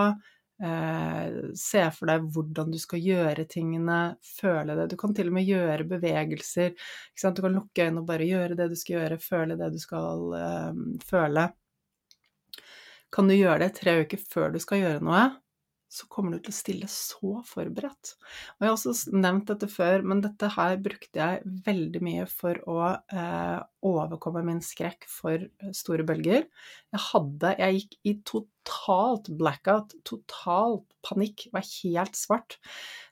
Eh, se for deg hvordan du skal gjøre tingene, føle det. Du kan til og med gjøre bevegelser. Du kan lukke øynene og bare gjøre det du skal gjøre, føle det du skal eh, føle. Kan du gjøre det tre uker før du skal gjøre noe? Så kommer du til å stille så forberedt. Og jeg har også nevnt dette før, men dette her brukte jeg veldig mye for å eh, overkomme min skrekk for eh, store bølger. Jeg hadde Jeg gikk i totalt blackout, totalt panikk, var helt svart.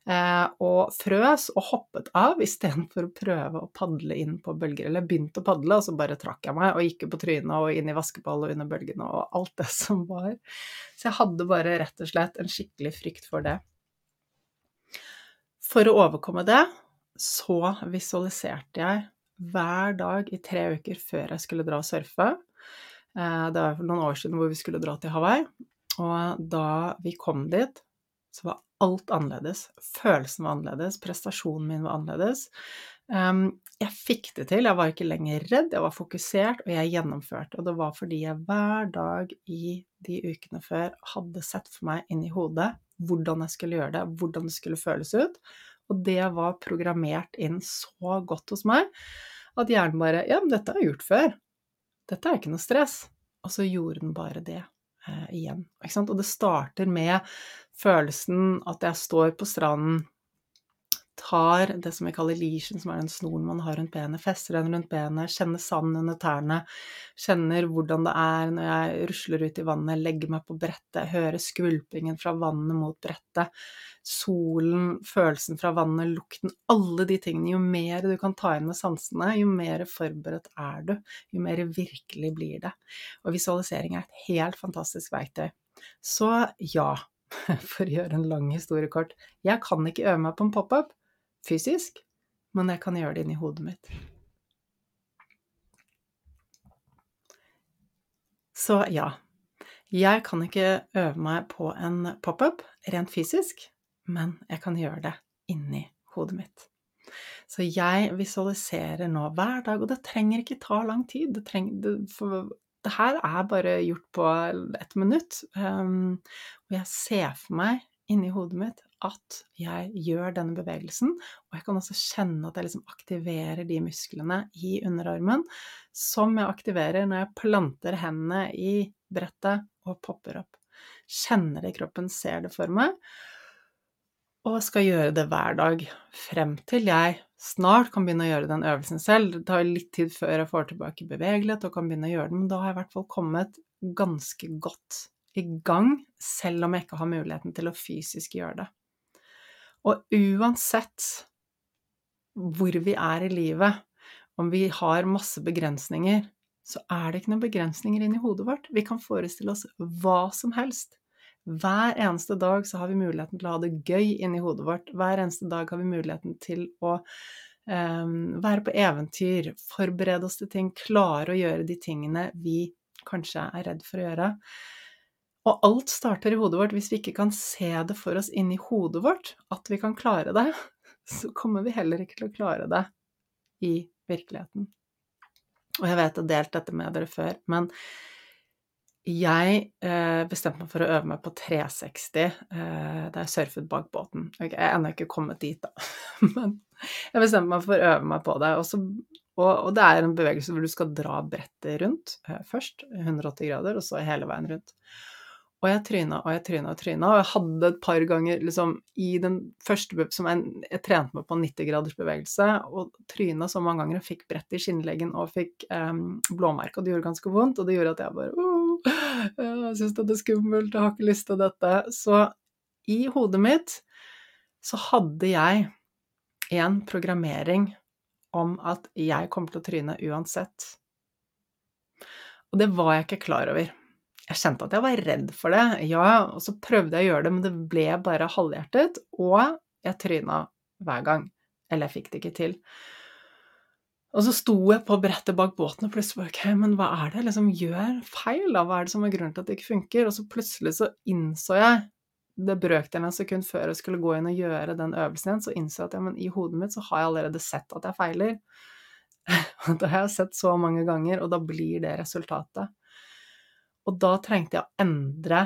Eh, og frøs og hoppet av istedenfor å prøve å padle inn på bølger. Eller begynte å padle, og så bare trakk jeg meg og gikk på trynet og inn i vaskeball og under bølgene og alt det [LAUGHS] som var. Så jeg hadde bare rett og slett en skikkelig frykt for det. For å overkomme det så visualiserte jeg hver dag i tre uker før jeg skulle dra og surfe. Eh, det var noen år siden hvor vi skulle dra til Hawaii. Og da vi kom dit, så var alt annerledes. Følelsen var annerledes, prestasjonen min var annerledes. Um, jeg fikk det til, jeg var ikke lenger redd, jeg var fokusert, og jeg gjennomførte. Og det var fordi jeg hver dag i de ukene før hadde sett for meg inni hodet hvordan jeg skulle gjøre det, hvordan det skulle føles ut. Og det var programmert inn så godt hos meg at hjernen bare Ja, men dette har jeg gjort før. Dette er ikke noe stress. Og så gjorde den bare det igjen. Og det starter med følelsen at jeg står på stranden, tar det som vi kaller leashen, som er den snoren man har rundt benet, fester den rundt benet, kjenner sand under tærne, kjenner hvordan det er når jeg rusler ut i vannet, legger meg på brettet, hører skvulpingen fra vannet mot brettet, solen, følelsen fra vannet, lukten, alle de tingene. Jo mer du kan ta inn med sansene, jo mer forberedt er du, jo mer virkelig blir det. Og visualisering er et helt fantastisk verktøy. Så ja, [LAUGHS] for å gjøre en lang historie kort, jeg kan ikke øve meg på en pop-up fysisk, men jeg kan gjøre det inni hodet mitt. Så ja, jeg kan ikke øve meg på en pop-up rent fysisk, men jeg kan gjøre det inni hodet mitt. Så jeg visualiserer nå hver dag, og det trenger ikke ta lang tid. Det, trenger, for, det her er bare gjort på ett minutt. Um, og jeg ser for meg inni hodet mitt at jeg gjør denne bevegelsen, og jeg kan også kjenne at jeg liksom aktiverer de musklene i underarmen som jeg aktiverer når jeg planter hendene i brettet og popper opp. Kjenner det i kroppen, ser det for meg, og skal gjøre det hver dag frem til jeg snart kan begynne å gjøre den øvelsen selv. Det tar litt tid før jeg får tilbake bevegelighet og kan begynne å gjøre den, men da har jeg i hvert fall kommet ganske godt i gang, selv om jeg ikke har muligheten til å fysisk gjøre det. Og uansett hvor vi er i livet, om vi har masse begrensninger, så er det ikke noen begrensninger inni hodet vårt. Vi kan forestille oss hva som helst. Hver eneste dag så har vi muligheten til å ha det gøy inni hodet vårt. Hver eneste dag har vi muligheten til å um, være på eventyr, forberede oss til ting, klare å gjøre de tingene vi kanskje er redd for å gjøre. Og alt starter i hodet vårt. Hvis vi ikke kan se det for oss inni hodet vårt, at vi kan klare det, [LAUGHS] så kommer vi heller ikke til å klare det i virkeligheten. Og jeg vet jeg har delt dette med dere før, men jeg eh, bestemte meg for å øve meg på 360 eh, da jeg surfet bak båten. Okay, jeg er ennå ikke kommet dit, da, [LAUGHS] men jeg bestemte meg for å øve meg på det. Og, så, og, og det er en bevegelse hvor du skal dra brettet rundt eh, først, 180 grader, og så hele veien rundt. Og jeg tryna og jeg tryna og tryna, og jeg hadde et par ganger liksom i den første som jeg, jeg trente meg på 90 graders bevegelse, og tryna så mange ganger og fikk brett i skinnleggen og fikk um, blåmerke, og det gjorde ganske vondt, og det gjorde at jeg bare uh, Jeg syns det er skummelt, jeg har ikke lyst til dette. Så i hodet mitt så hadde jeg en programmering om at jeg kommer til å tryne uansett. Og det var jeg ikke klar over jeg kjente at jeg var redd for det, ja, og så prøvde jeg å gjøre det, men det ble bare halvhjertet, og jeg tryna hver gang. Eller jeg fikk det ikke til. Og så sto jeg på brettet bak båten og plutselig bare Ok, men hva er det jeg liksom gjør feil, da? Hva er det som er grunnen til at det ikke funker? Og så plutselig så innså jeg, det brøkdelen av sekund før jeg skulle gå inn og gjøre den øvelsen igjen, så innså jeg at ja, men i hodet mitt så har jeg allerede sett at jeg feiler. [LAUGHS] Og det har jeg sett så mange ganger, og da blir det resultatet. Og da trengte jeg å endre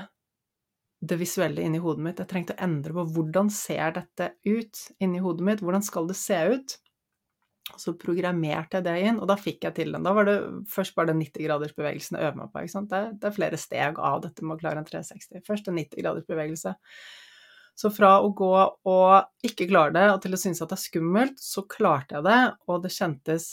det visuelle inni hodet mitt. Jeg trengte å endre på hvordan ser dette ut inni hodet mitt, hvordan skal det se ut? Og så programmerte jeg det inn, og da fikk jeg til den. Da var det først bare den 90-gradersbevegelsen jeg øver meg på. ikke sant? Det, det, er flere steg av dette med å klare en 360. Først en 90-gradersbevegelse. Så fra å gå og ikke klare det, og til å synes at det er skummelt, så klarte jeg det, og det kjentes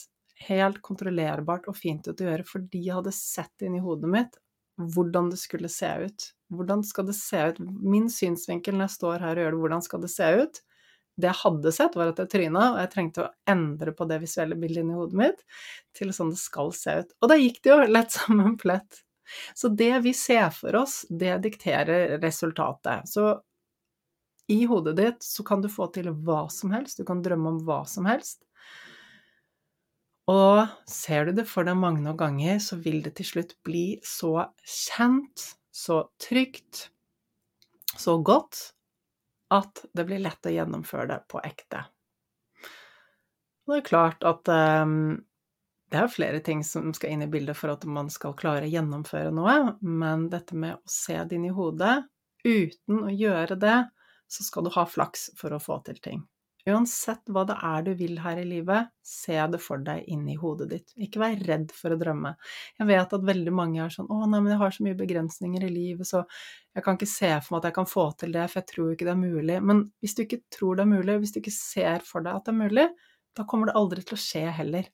helt kontrollerbart og fint ut å gjøre fordi jeg hadde sett det inni hodet mitt hvordan det skulle se ut. Hvordan skal det se ut? Min synsvinkel når jeg står her og gjør det, hvordan skal det se ut? Det jeg hadde sett, var at jeg tryna, og jeg trengte å endre på det visuelle bildet inni hodet mitt til sånn det skal se ut. Og da gikk det jo lett [LAUGHS] som en plett. Så det vi ser for oss, det dikterer resultatet. Så i hodet ditt så kan du få til hva som helst, du kan drømme om hva som helst. Og ser du det for deg mange nok ganger, så vil det til slutt bli så kjent, så trygt, så godt at det blir lett å gjennomføre det på ekte. Og det er klart at um, det er flere ting som skal inn i bildet for at man skal klare å gjennomføre noe, men dette med å se det inn i hodet uten å gjøre det, så skal du ha flaks for å få til ting. Uansett hva det er du vil her i livet, se det for deg inni hodet ditt. Ikke vær redd for å drømme. Jeg vet at veldig mange er sånn 'Å, nei, men jeg har så mye begrensninger i livet, så jeg kan ikke se for meg at jeg kan få til det, for jeg tror ikke det er mulig'. Men hvis du ikke tror det er mulig, hvis du ikke ser for deg at det er mulig, da kommer det aldri til å skje heller.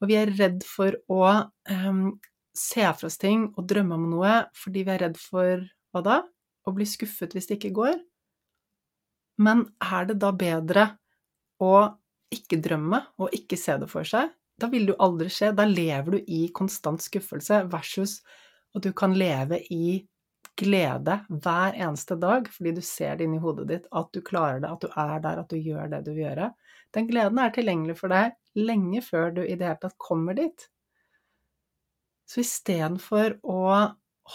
Og vi er redd for å um, se for oss ting og drømme om noe fordi vi er redd for hva da? Å bli skuffet hvis det ikke går. Men er det da bedre å ikke drømme og ikke se det for seg, da vil det jo aldri skje. Da lever du i konstant skuffelse versus at du kan leve i glede hver eneste dag fordi du ser det inni hodet ditt, at du klarer det, at du er der, at du gjør det du vil gjøre. Den gleden er tilgjengelig for deg lenge før du i det hele tatt kommer dit. Så istedenfor å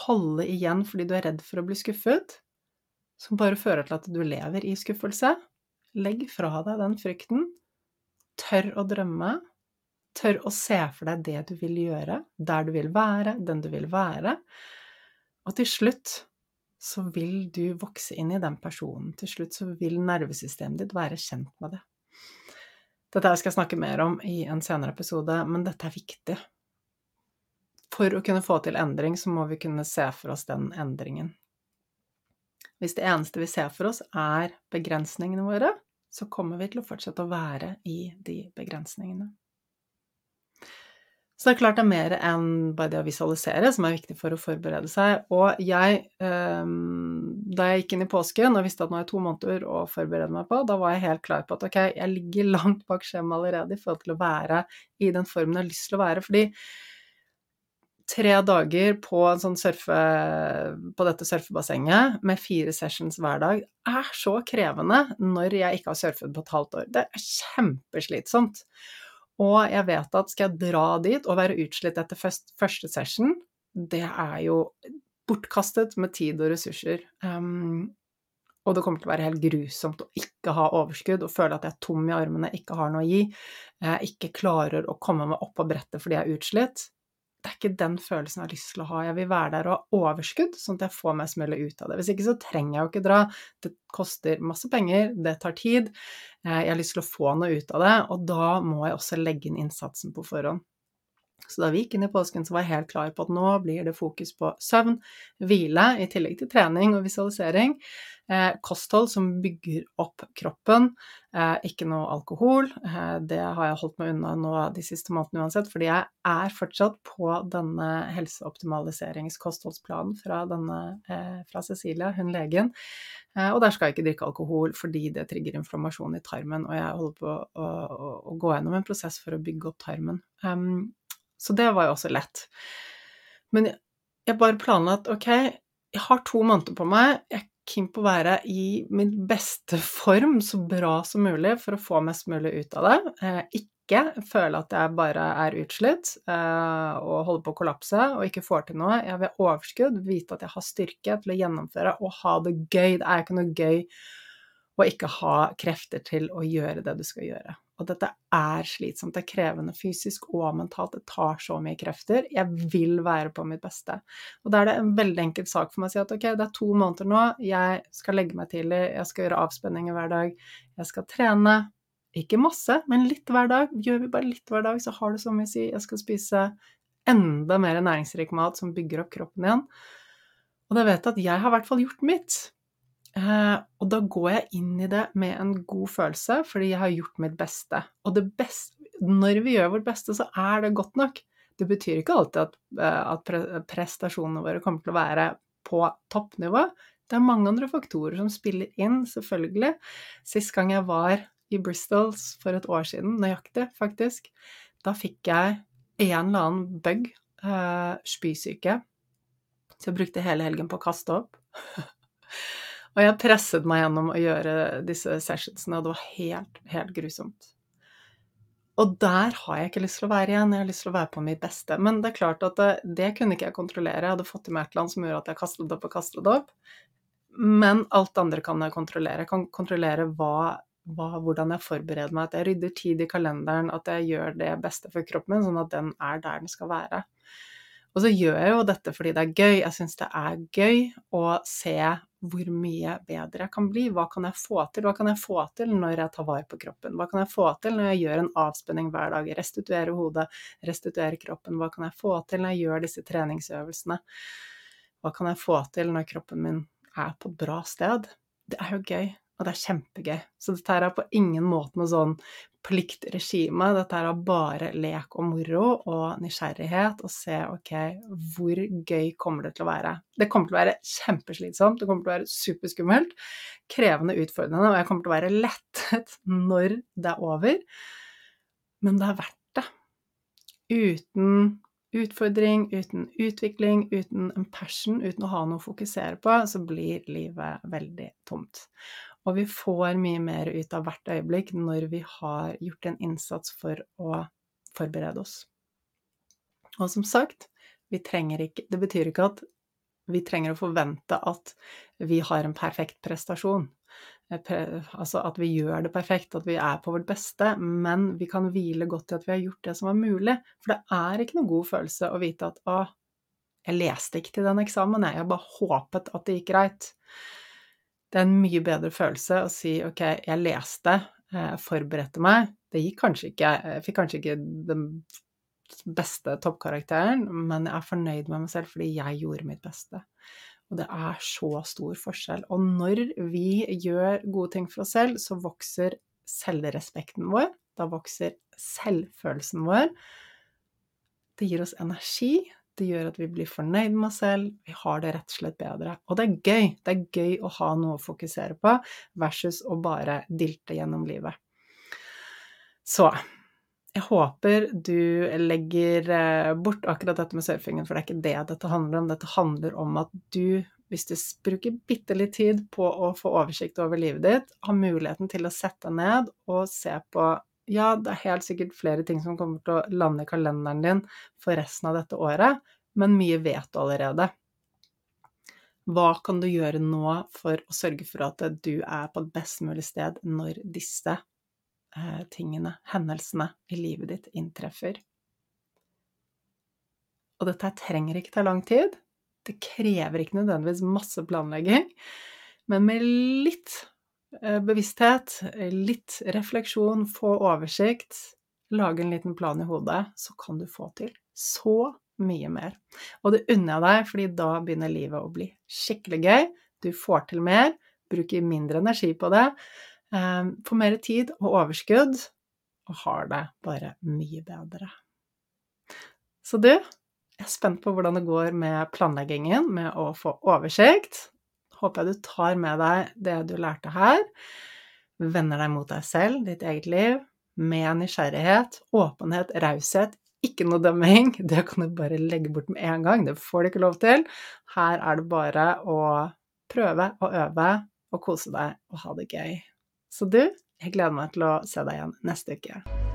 holde igjen fordi du er redd for å bli skuffet, som bare fører til at du lever i skuffelse, Legg fra deg den frykten. Tør å drømme. Tør å se for deg det du vil gjøre, der du vil være, den du vil være. Og til slutt så vil du vokse inn i den personen. Til slutt så vil nervesystemet ditt være kjent med det. Dette skal jeg snakke mer om i en senere episode, men dette er viktig. For å kunne få til endring, så må vi kunne se for oss den endringen. Hvis det eneste vi ser for oss, er begrensningene våre, så kommer vi til å fortsette å være i de begrensningene. Så det er klart det er mer enn bare det å visualisere som er viktig for å forberede seg. Og jeg, ehm, da jeg gikk inn i påsken og visste at nå jeg to måneder å forberede meg på, da var jeg helt klar på at ok, jeg ligger [LAUGHS] langt bak skjemaet allerede i forhold til å være i den formen jeg har lyst til å være. Fordi tre dager på, sånn surfe, på dette surfebassenget med fire sessions hver dag er så krevende når jeg ikke har surfet på et halvt år. Det er kjempeslitsomt. Og jeg vet at skal jeg dra dit og være utslitt etter første session, det er jo bortkastet med tid og ressurser. Um, og det kommer til å være helt grusomt å ikke ha overskudd og føle at jeg er tom i armene, ikke har noe å gi, jeg ikke klarer å komme meg opp på brettet fordi jeg er utslitt det er ikke den følelsen jeg har lyst til å ha. Jeg vil være der og ha overskudd, sånn at jeg får meg smellet ut av det. Hvis ikke så trenger jeg jo ikke dra. Det koster masse penger, det tar tid. Eh, jeg har lyst til å få noe ut av det, og da må jeg også legge inn innsatsen på forhånd. Så da vi gikk inn i påsken, så var jeg helt klar på at nå blir det fokus på søvn, hvile, i tillegg til trening og visualisering. Eh, kosthold som bygger opp kroppen. Eh, ikke noe alkohol. Eh, det har jeg holdt meg unna nå de siste månedene uansett, fordi jeg er fortsatt på denne helseoptimaliseringskostholdsplanen fra, denne, eh, fra Cecilia, hun legen. Eh, og der skal jeg ikke drikke alkohol fordi det trigger inflammasjon i tarmen, og jeg holder på å, å, å gå gjennom en prosess for å bygge opp tarmen. Um, så det var jo også lett. Men jeg bare planla at ok, jeg har to måneder på meg. Jeg er keen på å være i min beste form så bra som mulig for å få mest mulig ut av det. Eh, ikke føle at jeg bare er utslitt eh, og holder på å kollapse og ikke får til noe. Jeg vil ha overskudd, vite at jeg har styrke til å gjennomføre og ha det gøy. Det er ikke noe gøy å ikke ha krefter til å gjøre det du skal gjøre. Og dette er slitsomt, det er krevende fysisk og mentalt, det tar så mye krefter. Jeg vil være på mitt beste. Og da er det en veldig enkel sak for meg å si at ok, det er to måneder nå, jeg skal legge meg tidlig, jeg skal gjøre avspenninger hver dag, jeg skal trene. Ikke masse, men litt hver dag. Gjør vi bare litt hver dag, så har det så mye å si. Jeg skal spise enda mer næringsrik mat som bygger opp kroppen igjen. Og da vet jeg at jeg har i hvert fall gjort mitt. Eh, og da går jeg inn i det med en god følelse, fordi jeg har gjort mitt beste. Og beste, når vi gjør vårt beste, så er det godt nok. Det betyr ikke alltid at, eh, at prestasjonene våre kommer til å være på toppnivå. Det er mange andre faktorer som spiller inn, selvfølgelig. Sist gang jeg var i Bristol for et år siden, nøyaktig faktisk, da fikk jeg en eller annen bug, uh, spysyke. Så jeg brukte hele helgen på å kaste opp. [LAUGHS] Og jeg presset meg gjennom å gjøre disse sessionsene, og det var helt, helt grusomt. Og der har jeg ikke lyst til å være igjen, jeg har lyst til å være på mitt beste. Men det er klart at det, det kunne ikke jeg kontrollere, jeg hadde fått i meg et eller annet som gjorde at jeg kastet opp og kastet opp. Men alt andre kan jeg kontrollere. Jeg kan kontrollere hva, hva, hvordan jeg forbereder meg, at jeg rydder tid i kalenderen, at jeg gjør det beste for kroppen min, sånn at den er der den skal være. Og så gjør jeg jo dette fordi det er gøy. Jeg syns det er gøy å se hvor mye bedre jeg kan bli. Hva kan jeg få til? Hva kan jeg få til når jeg tar vare på kroppen? Hva kan jeg få til når jeg gjør en avspenning hver dag? Restituere hodet, restituere kroppen. Hva kan jeg få til når jeg gjør disse treningsøvelsene? Hva kan jeg få til når kroppen min er på et bra sted? Det er jo gøy. Og det er kjempegøy. Så dette er på ingen måte noe sånn pliktregime. Dette er bare lek og moro og nysgjerrighet og se ok, hvor gøy kommer det til å være. Det kommer til å være kjempeslitsomt, det kommer til å være superskummelt, krevende, utfordrende, og jeg kommer til å være lettet når det er over. Men det er verdt det. Uten utfordring, uten utvikling, uten en passion, uten å ha noe å fokusere på, så blir livet veldig tomt. Og vi får mye mer ut av hvert øyeblikk når vi har gjort en innsats for å forberede oss. Og som sagt, vi trenger ikke Det betyr ikke at vi trenger å forvente at vi har en perfekt prestasjon. Altså at vi gjør det perfekt, at vi er på vårt beste, men vi kan hvile godt i at vi har gjort det som var mulig. For det er ikke noen god følelse å vite at å, jeg leste ikke til den eksamen, jeg bare håpet at det gikk greit det er en mye bedre følelse å si ok, jeg leste, jeg eh, forberedte meg. Det gikk kanskje ikke Jeg fikk kanskje ikke den beste toppkarakteren, men jeg er fornøyd med meg selv fordi jeg gjorde mitt beste. Og det er så stor forskjell. Og når vi gjør gode ting for oss selv, så vokser selvrespekten vår. Da vokser selvfølelsen vår. Det gir oss energi, det gjør at vi blir fornøyd med oss selv, vi har det rett og slett bedre. Og det er gøy. Det er gøy å ha noe å fokusere på versus å bare dilte gjennom livet. Så jeg håper du legger eh, bort akkurat dette med surfingen, for det er ikke det dette handler om. Dette handler om at du, hvis du bruker bitte litt tid på å få oversikt over livet ditt, har muligheten til å sette deg ned og se på ja, det er helt sikkert flere ting som kommer til å lande i kalenderen din for resten av dette året, men mye vet du allerede. Hva kan du gjøre nå for å sørge for at du er på et best mulig sted når disse eh, tingene, hendelsene i livet ditt, inntreffer? Og dette trenger ikke ta lang tid. Det krever ikke nødvendigvis masse planlegging, men med litt bevissthet, litt refleksjon, få oversikt, lage en liten plan i hodet, så kan du få til så mye mer. Og det unner jeg deg, fordi da begynner livet å bli skikkelig gøy. Du får til mer, bruker mindre energi på det, eh, får mer tid og overskudd, og har det bare mye bedre. Så du, jeg er spent på hvordan det går med planleggingen, med å få oversikt, håper jeg du tar med deg det du lærte her, vender deg mot deg selv, ditt eget liv, med nysgjerrighet, åpenhet, raushet. Ikke noe dømming, [LAUGHS] det kan du bare legge bort med en gang, det får du ikke lov til. Her er det bare å prøve og øve og kose deg og ha det gøy. Så du, jeg gleder meg til å se deg igjen neste uke.